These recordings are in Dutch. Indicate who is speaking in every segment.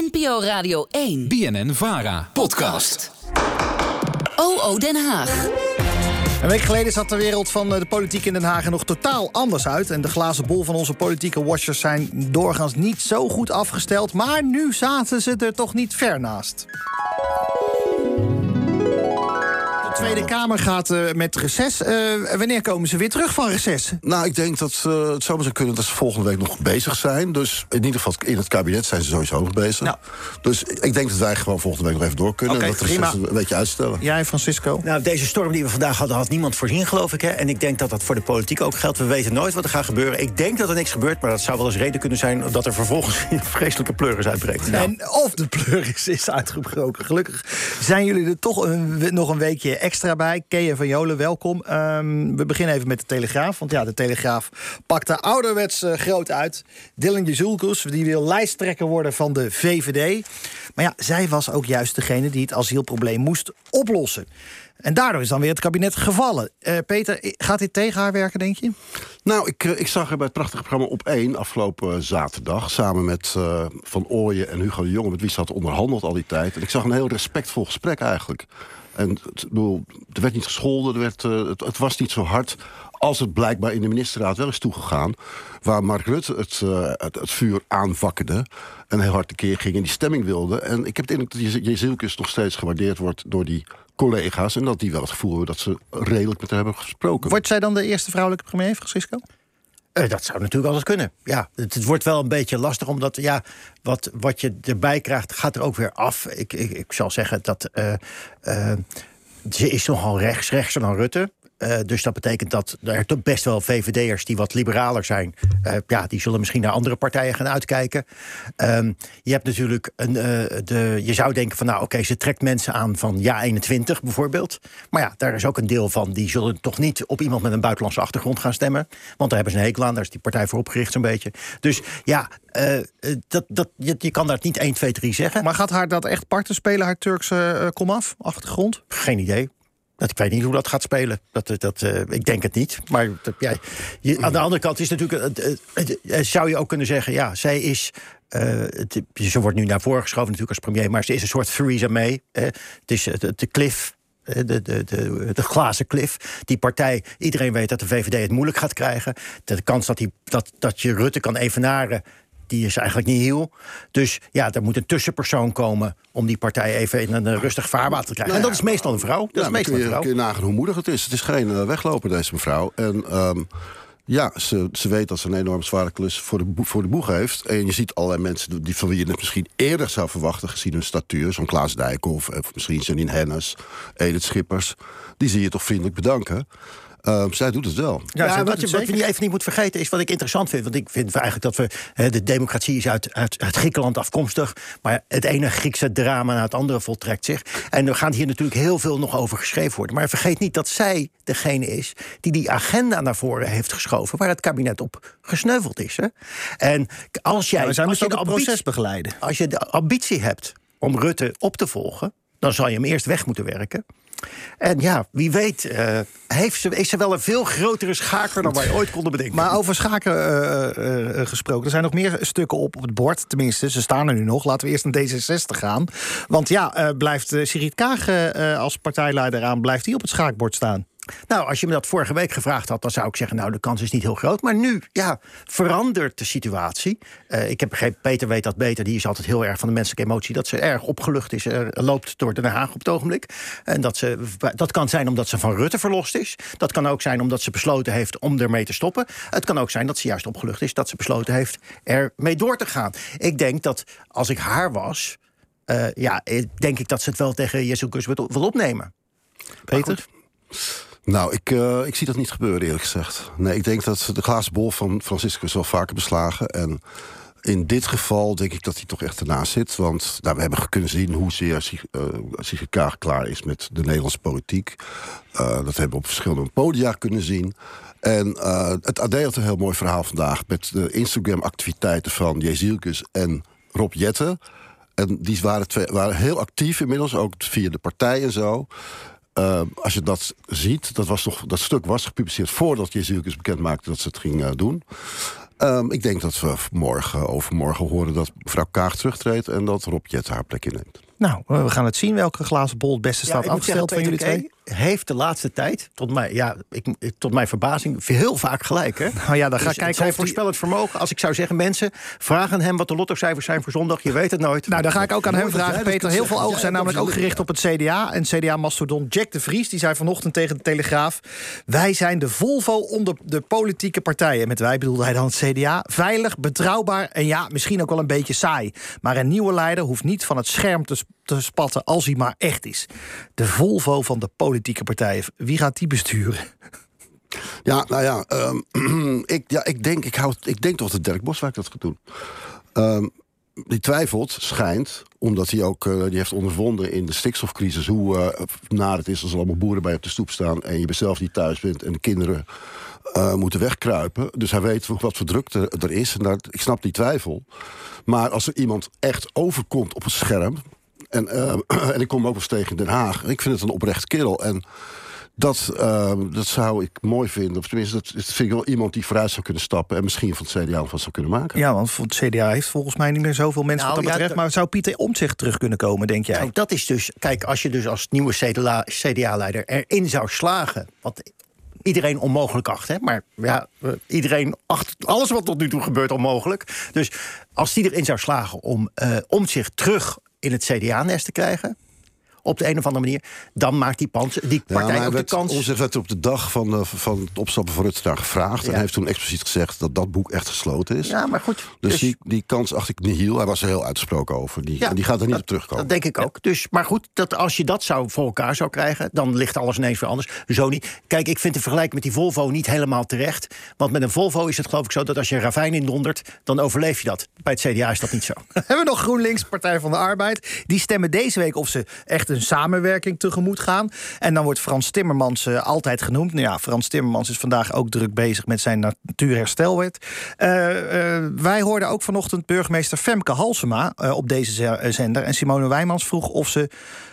Speaker 1: NPO Radio 1.
Speaker 2: BNN Vara.
Speaker 3: Podcast.
Speaker 1: OO Den Haag.
Speaker 4: Een week geleden zat de wereld van eh, de politiek in Den Haag er nog totaal anders uit. En de glazen bol van onze politieke watchers zijn doorgaans niet zo goed afgesteld. Maar nu zaten ze er toch niet ver naast. De Tweede Kamer gaat eh, met reces. Eh, wanneer komen ze weer terug van reces?
Speaker 5: Nou, ik denk dat eh, het zou maar zo kunnen dat ze volgende week nog bezig zijn. Dus in ieder geval in het kabinet zijn ze sowieso nog bezig.
Speaker 4: Nou.
Speaker 5: Dus ik denk dat wij gewoon volgende week nog even door kunnen.
Speaker 4: Oké,
Speaker 5: en dat
Speaker 4: prima.
Speaker 5: reces een beetje uitstellen.
Speaker 4: Jij, Francisco?
Speaker 6: Nou, deze storm die we vandaag hadden, had niemand voorzien, geloof ik. Hè? En ik denk dat dat voor de politiek ook geldt. We weten nooit wat er gaat gebeuren. Ik denk dat er niks gebeurt, maar dat zou wel eens reden kunnen zijn... dat er vervolgens een vreselijke pleuris uitbreekt.
Speaker 4: En of de pleuris is uitgebroken. Gelukkig zijn jullie er toch een, nog een weekje extra bij. Kea van Jolen, welkom. Ehm, we beginnen even met de Telegraaf. Want ja, de Telegraaf pakt er ouderwets eh, groot uit. Dylan Jezulkus, die wil lijsttrekker worden van de VVD. Maar ja, zij was ook juist degene die het asielprobleem moest oplossen. En daardoor is dan weer het kabinet gevallen. Eh, Peter, gaat dit tegen haar werken, denk je?
Speaker 5: Nou, ik, eh, ik zag haar bij het prachtige programma Op 1 afgelopen zaterdag... samen met Van Ooyen en Hugo de Jonge... met wie ze had onderhandeld al die tijd. En ik zag een heel respectvol gesprek eigenlijk. En er werd niet gescholden, er werd, eh, het, het was niet zo hard... als het blijkbaar in de ministerraad wel is toegegaan... waar Mark Rutte het, eh, het, vuur aanwakkerde... en heel hard tekeer ging en die stemming wilde. En ik heb het indruk dat Jezilkus nog steeds gewaardeerd wordt... door die collega's en dat die wel het gevoel hebben... dat ze redelijk met haar hebben gesproken.
Speaker 4: Wordt zij dan de eerste vrouwelijke premier, Francisco?
Speaker 6: Eh, dat zou natuurlijk altijd kunnen. Ja, het, het wordt wel een beetje lastig, omdat ja, wat, wat je erbij krijgt, gaat er ook weer af. Ik, ik, ik zal zeggen dat eh, eh, ze is nogal rechts, rechtser dan Rutte. Eh, dus dat betekent dat er toch best wel VVD'ers die wat liberaler zijn... eh, ja, die zullen misschien naar andere partijen gaan uitkijken. Ehm, je hebt natuurlijk een, eh, de, je zou denken van nou oké, ze trekt mensen aan van ja 21 bijvoorbeeld. Maar ja, daar is ook een deel van die zullen toch niet op iemand met een buitenlandse achtergrond gaan stemmen. Want daar hebben ze een hekel aan, daar is die partij voor opgericht zo'n beetje. Dus ja, dat, dat, je, je kan daar niet 1, 2, 3 zeggen.
Speaker 4: Maar gaat haar dat echt parten spelen, haar Turkse komaf, achtergrond?
Speaker 6: Geen idee. Dat, ik weet niet hoe dat gaat spelen. Dat, eh, dat, eh, ik denk het niet. Maar ja, aan de andere kant is natuurlijk. zou je ook kunnen zeggen. Ja, zij is. eh, het- ze wordt nu naar voren geschoven natuurlijk als premier. Maar ze is een soort Theresa May. hè. het is de, de cliff. De, de, de, de glazen klif. Die partij, iedereen weet dat de VVD het moeilijk gaat krijgen. De kans dat, die, dat, dat je Rutte kan evenaren, die is eigenlijk niet heel. Dus ja, er moet een tussenpersoon komen om die partij even in een eh, rustig vaarwater te krijgen. en dat is meestal een vrouw. Dat
Speaker 5: Ja,
Speaker 6: is meestal
Speaker 5: kun,
Speaker 6: een
Speaker 5: je,
Speaker 6: vrouw.
Speaker 5: kun je nagaan hoe moedig het is. Het is geen eh, wegloper, deze mevrouw. En ehm, ja, ze, ze weet dat ze een enorm zware klus voor de, boeg, voor de boeg heeft. En je ziet allerlei mensen die, van wie je het misschien eerder zou verwachten... gezien hun statuur, zo'n Klaas Dijkhoff... of misschien Janine Hennis, Edith Schippers... die zie je toch vriendelijk bedanken. Ehm, zij doet het wel.
Speaker 6: Ja, wat, je, wat je
Speaker 4: zeker.
Speaker 6: niet even niet moet vergeten is wat ik interessant vind. Want ik vind eigenlijk dat we. hè, de democratie is uit, uit, uit Griekenland afkomstig. Maar het ene Griekse drama na het andere voltrekt zich. En er gaat hier natuurlijk heel veel nog over geschreven worden. Maar vergeet niet dat zij degene is die die agenda naar voren heeft geschoven. waar het kabinet op gesneuveld is. Hè? En als jij.
Speaker 4: Maar zij
Speaker 6: als
Speaker 4: moest
Speaker 6: je de
Speaker 4: het
Speaker 6: ambitie-
Speaker 4: proces begeleiden.
Speaker 6: als je de ambitie hebt om Rutte op te volgen, dan zal je hem eerst weg moeten werken. En ja, wie weet, eh, heeft ze, is ze wel een veel grotere schaker dan wij ooit konden bedenken.
Speaker 4: Maar over schaken eh, eh, gesproken, er zijn nog meer stukken op, op het bord. Tenminste, ze staan er nu nog. Laten we eerst naar D66 gaan. Want ja, blijft Sigrid Kaag als partijleider aan... blijft die op het schaakbord staan?
Speaker 6: Nou, als je me dat vorige week gevraagd had, dan zou ik zeggen: Nou, de kans is niet heel groot. Maar nu, ja, verandert de situatie. Uh, ik heb begrepen, Peter weet dat beter. Die is altijd heel erg van de menselijke emotie. Dat ze erg opgelucht is. Er loopt door Den Haag op het ogenblik. En dat, ze, dat kan zijn omdat ze van Rutte verlost is. Dat kan ook zijn omdat ze besloten heeft om ermee te stoppen. Het kan ook zijn dat ze juist opgelucht is. Dat ze besloten heeft ermee door te gaan. Ik denk dat als ik haar was. Uh, ja, denk ik dat ze het wel tegen Jezus wil, wil opnemen.
Speaker 4: Peter?
Speaker 5: Nou, ik, uh, ik zie dat niet gebeuren, eerlijk gezegd. Nee, ik denk dat de glazen bol van Franciscus wel vaker beslagen. En in dit geval denk ik dat hij toch echt ernaast zit. Want nou, we hebben kunnen zien hoezeer Sigrid uh, Kaag klaar is met de Nederlandse politiek. Uh, dat hebben we op verschillende podia kunnen zien. En het AD had een heel mooi verhaal vandaag... met de Instagram-activiteiten van Jezielkus en Rob Jetten. En die waren, twee, waren heel actief inmiddels, ook via de partij en zo... Uh, als je dat ziet, dat, was nog, dat stuk was gepubliceerd voordat Jezielkus bekend maakte dat ze het ging uh, doen. Ehm, ik denk dat we morgen, overmorgen horen dat mevrouw Kaag terugtreedt... en dat Rob Jet haar plek inneemt.
Speaker 4: Nou, we gaan het zien welke glazen bol het beste staat afgesteld van jullie twee.
Speaker 6: Heeft de laatste tijd, tot mijn, ja, ik, tot mijn verbazing, heel vaak gelijk. Hè?
Speaker 4: Nou ja, dan ga
Speaker 6: Dus
Speaker 4: ik kijken
Speaker 6: zijn
Speaker 4: of die-
Speaker 6: voorspellend vermogen. Als ik zou zeggen, mensen, vraag aan hem wat de lottocijfers zijn voor zondag. Je weet het nooit.
Speaker 4: Nou, dan ga ik ook aan hem vragen, Peter. Heel veel ogen zijn namelijk ook gericht op het CDA. En CDA-mastodon Jack de Vries, die zei vanochtend tegen de Telegraaf... wij zijn de Volvo onder de politieke partijen. Met wij bedoelde hij dan het CDA. Veilig, betrouwbaar en ja, misschien ook wel een beetje saai. Maar een nieuwe leider hoeft niet van het scherm te, te spatten... als hij maar echt is. De Volvo van de politieke partijen. Wie gaat die besturen?
Speaker 5: Ja, nou ja, ehm, ik, ja ik, denk, ik, houd, ik denk toch dat Dirk Boswijk dat gaat doen. Ehm, die twijfelt, schijnt, omdat hij ook eh, die heeft ondervonden in de stikstofcrisis... hoe eh, naar het is als er allemaal boeren bij op de stoep staan... en je zelf niet thuis bent en de kinderen eh, moeten wegkruipen. Dus hij weet wat voor druk er, is. En ik snap die twijfel. Maar als er iemand echt overkomt op het scherm... en, eh, en ik kom ook wel eens tegen in Den Haag... ik vind het een oprecht kerel... En dat, eh, dat zou ik mooi vinden. Of tenminste, dat, vind ik wel iemand die vooruit zou kunnen stappen... en misschien van het CDA van zou kunnen maken.
Speaker 4: Ja, want het CDA heeft volgens mij niet meer zoveel mensen
Speaker 6: Nou,
Speaker 4: wat dat
Speaker 6: ja,
Speaker 4: betreft. Maar zou Pieter Omtzigt terug kunnen komen, denk jij?
Speaker 6: Nou, dat is dus, kijk, als je dus als nieuwe CDA-leider erin zou slagen. Wat iedereen onmogelijk acht, hè? maar ja, eh, iedereen acht alles wat tot nu toe gebeurt onmogelijk. Dus als die erin zou slagen om, eh, om zich terug in het CDA-nest te krijgen. Op de een of andere manier, dan maakt die, pans, die
Speaker 5: Ja,
Speaker 6: partij
Speaker 5: maar
Speaker 6: ook de
Speaker 5: werd,
Speaker 6: kans.
Speaker 5: Omtzigt werd er op de dag van, eh, van het opstappen van Rutte daar gevraagd... en
Speaker 6: Ja.
Speaker 5: heeft toen expliciet gezegd dat dat boek echt gesloten is.
Speaker 6: Ja, maar goed.
Speaker 5: Dus, die, die kans acht ik niet heel. Hij was er heel uitgesproken over. Die,
Speaker 6: Ja,
Speaker 5: en die gaat er niet
Speaker 6: dat-
Speaker 5: op terugkomen.
Speaker 6: Dat denk ik ook. Dus, maar goed, dat als je dat zou voor elkaar zou krijgen, dan ligt alles ineens weer anders. Zo niet. Kijk, ik vind de vergelijking met die Volvo niet helemaal terecht. Want met een Volvo is het geloof ik zo dat als je een ravijn indondert, dan overleef je dat. Bij het CDA is dat niet zo.
Speaker 4: Hebben we nog GroenLinks, Partij van de Arbeid. Die stemmen deze week of ze echt een samenwerking tegemoet gaan. En dan wordt Frans Timmermans eh, altijd genoemd. Nou ja, Frans Timmermans is vandaag ook druk bezig met zijn natuurherstelwet. Eh, eh, wij hoorden ook vanochtend burgemeester Femke Halsema op deze ze- zender. En Simone Wijmans vroeg of, ze,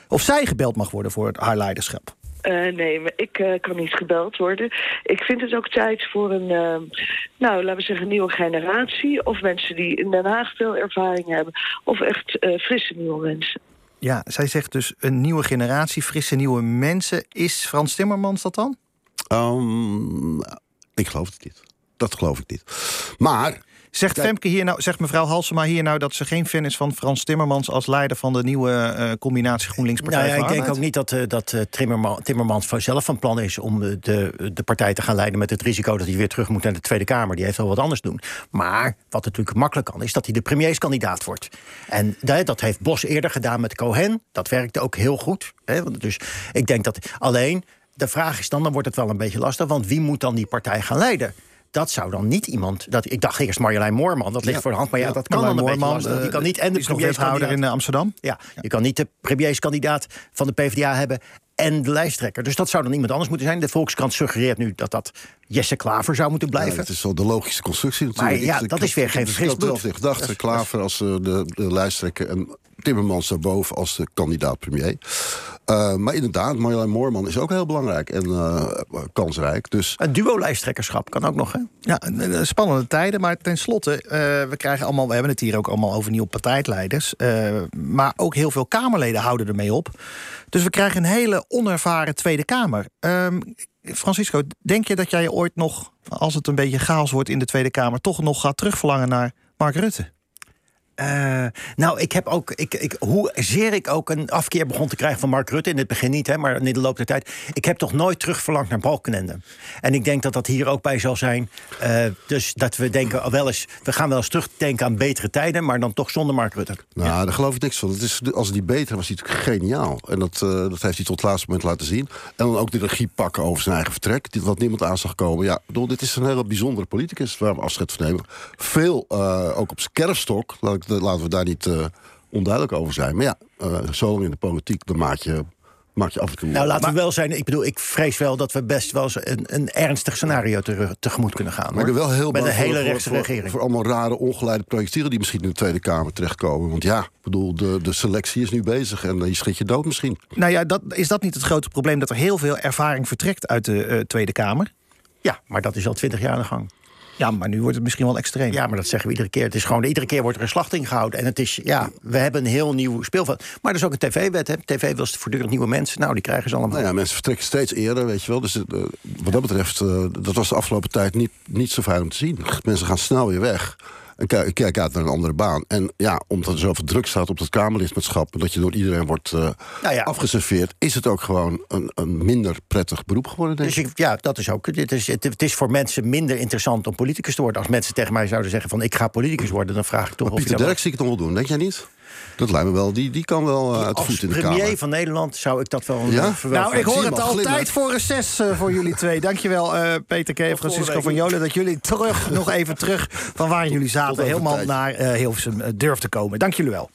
Speaker 4: of zij gebeld mag worden voor haar leiderschap.
Speaker 2: Nee, maar ik kan niet gebeld worden. Ik vind het ook tijd voor een, nou, laten we zeggen, nieuwe generatie. Of mensen die in Den Haag veel ervaring hebben. Of echt frisse nieuwe mensen.
Speaker 4: Ja, zij zegt dus een nieuwe generatie, frisse nieuwe mensen. Is Frans Timmermans dat dan?
Speaker 5: Ehm, ik geloof het niet. Dat geloof ik niet. Maar
Speaker 4: Zegt,
Speaker 5: Kijk-
Speaker 4: Femke hier nou, zegt mevrouw Halsema hier nou dat ze geen fan is van Frans Timmermans als leider van de nieuwe eh, combinatie GroenLinks Partij
Speaker 6: Nou ja, ik denk ook niet dat, eh, dat eh, Timmerman, Timmermans van zelf van plan is om de, de partij te gaan leiden met het risico dat hij weer terug moet naar de Tweede Kamer. Die heeft wel wat anders doen. Maar wat natuurlijk makkelijk kan, is dat hij de premierskandidaat wordt. En dat, dat heeft Bos eerder gedaan met Cohen. Dat werkte ook heel goed. Hè? Dus ik denk dat alleen. De vraag is dan, dan wordt het wel een beetje lastig. Want wie moet dan die partij gaan leiden? Dat zou dan niet iemand. Dat, ik dacht eerst Marjolein Moorman, dat ligt
Speaker 5: Ja.
Speaker 6: voor de hand. Maar ja,
Speaker 5: Ja,
Speaker 6: dat kan dan beetje lastig.
Speaker 4: eh,
Speaker 6: Die kan niet en de premierskandidaat.
Speaker 4: in Amsterdam.
Speaker 6: Ja, je kan niet de premierskandidaat van de PvdA hebben en de lijsttrekker. Dus dat zou dan iemand anders moeten zijn. De Volkskrant suggereert nu dat dat Jesse Klaver zou moeten
Speaker 5: ja,
Speaker 6: blijven.
Speaker 5: het is wel de logische constructie natuurlijk.
Speaker 6: Maar ja,
Speaker 5: Ik- ik-
Speaker 6: dat is weer
Speaker 5: ik-
Speaker 6: geen
Speaker 5: ik- Ik zelf
Speaker 6: bloed.
Speaker 5: niet gedacht.
Speaker 6: Dat is-
Speaker 5: Klaver als eh, de, de lijsttrekker en Timmermans daarboven als de kandidaat-premier. Eh, maar inderdaad, Marjolein Moorman is ook heel belangrijk en eh, kansrijk. Dus
Speaker 6: Een duo-lijsttrekkerschap kan ook nog, hè?
Speaker 4: Ja, spannende tijden. Maar tenslotte, eh, we krijgen allemaal, we hebben het hier ook allemaal over nieuwe partijleiders. eh, maar ook heel veel Kamerleden houden ermee op. Dus we krijgen een hele onervaren Tweede Kamer. Ehm, Francisco, denk je dat jij ooit nog, als het een beetje chaos wordt in de Tweede Kamer, toch nog gaat terugverlangen naar Mark Rutte?
Speaker 6: Eh, nou, ik heb ook, ik, ik, hoezeer ik ook een afkeer begon te krijgen van Mark Rutte, in het begin niet, hè, maar in de loop der tijd. Ik heb toch nooit terugverlangd naar Balkenende. En ik denk dat dat hier ook bij zal zijn. Eh, dus dat we denken, oh, wel eens, we gaan wel eens terugdenken aan betere tijden, maar dan toch zonder Mark Rutte.
Speaker 5: Nou, daar geloof ik niks van. Het is, als die beter was, hij natuurlijk geniaal. En dat, eh, dat heeft hij tot het laatste moment laten zien. En dan ook de regie pakken over zijn eigen vertrek. Dit, wat niemand aan zag komen. Ja, bedoel, dit is een hele bijzondere politicus waar we afscheid van nemen. Veel, eh, ook op zijn kerfstok. Laat ik, laten we daar niet eh, onduidelijk over zijn. Maar ja, eh, zo in de politiek, dan maak je, maak je af en toe...
Speaker 6: Nou, laten we wel zijn. Ik bedoel, ik vrees wel dat we best wel eens een, een ernstig scenario te- tegemoet kunnen gaan.
Speaker 5: Maar ik ben wel heel
Speaker 6: Met
Speaker 5: bang
Speaker 6: een hele
Speaker 5: voor,
Speaker 6: rechtse
Speaker 5: voor,
Speaker 6: regering.
Speaker 5: Voor, allemaal rare, ongeleide projectielen die misschien in de Tweede Kamer terechtkomen. Want ja, ik bedoel, de, de selectie is nu bezig en je schiet je dood misschien.
Speaker 4: Nou ja, dat, is dat niet het grote probleem dat er heel veel ervaring vertrekt uit de eh, Tweede Kamer?
Speaker 6: Ja, maar dat is al twintig jaar aan de gang.
Speaker 4: Ja, maar nu wordt het misschien wel extreem.
Speaker 6: Ja, maar dat zeggen we iedere keer. Het is gewoon, iedere keer wordt er een slachting gehouden. En het is, ja, we hebben een heel nieuw speelveld. Maar er is ook een tv-wet, hè. TV wil voortdurend nieuwe mensen. Nou, die krijgen ze allemaal.
Speaker 5: Nou ja, mensen vertrekken steeds eerder, weet je wel. Dus eh, wat dat betreft, eh, dat was de afgelopen tijd niet, niet zo fijn om te zien. Mensen gaan snel weer weg. Kijk, uit naar een andere baan. En ja, omdat er zoveel druk staat op dat Kamerlidmaatschap... en dat je door iedereen wordt eh
Speaker 6: Nou ja.
Speaker 5: afgeserveerd... is het ook gewoon een, een minder prettig beroep geworden, denk
Speaker 6: Dus
Speaker 5: ik.
Speaker 6: ja, dat is ook. Dit is, het, het is voor mensen minder interessant om politicus te worden. Als mensen tegen mij zouden zeggen van ik ga politicus worden, dan vraag ik toch
Speaker 5: Maar
Speaker 6: of
Speaker 5: Pieter zie ik het nog wel doen, denk jij niet? Dat lijkt me wel, die, die kan wel uit de voet in de
Speaker 6: premier
Speaker 5: Kamer.
Speaker 6: van Nederland zou ik dat wel.
Speaker 5: Ja?
Speaker 6: eh, verwelkomen.
Speaker 4: Nou, ik hoor het altijd
Speaker 5: glimmen.
Speaker 4: voor reces eh, voor jullie twee. Dankjewel, eh Peter K. en Francisco van Jolen... dat jullie terug, nog even terug van waar jullie zaten... helemaal
Speaker 5: tijd.
Speaker 4: naar eh Hilversum durf te komen. Dank jullie wel.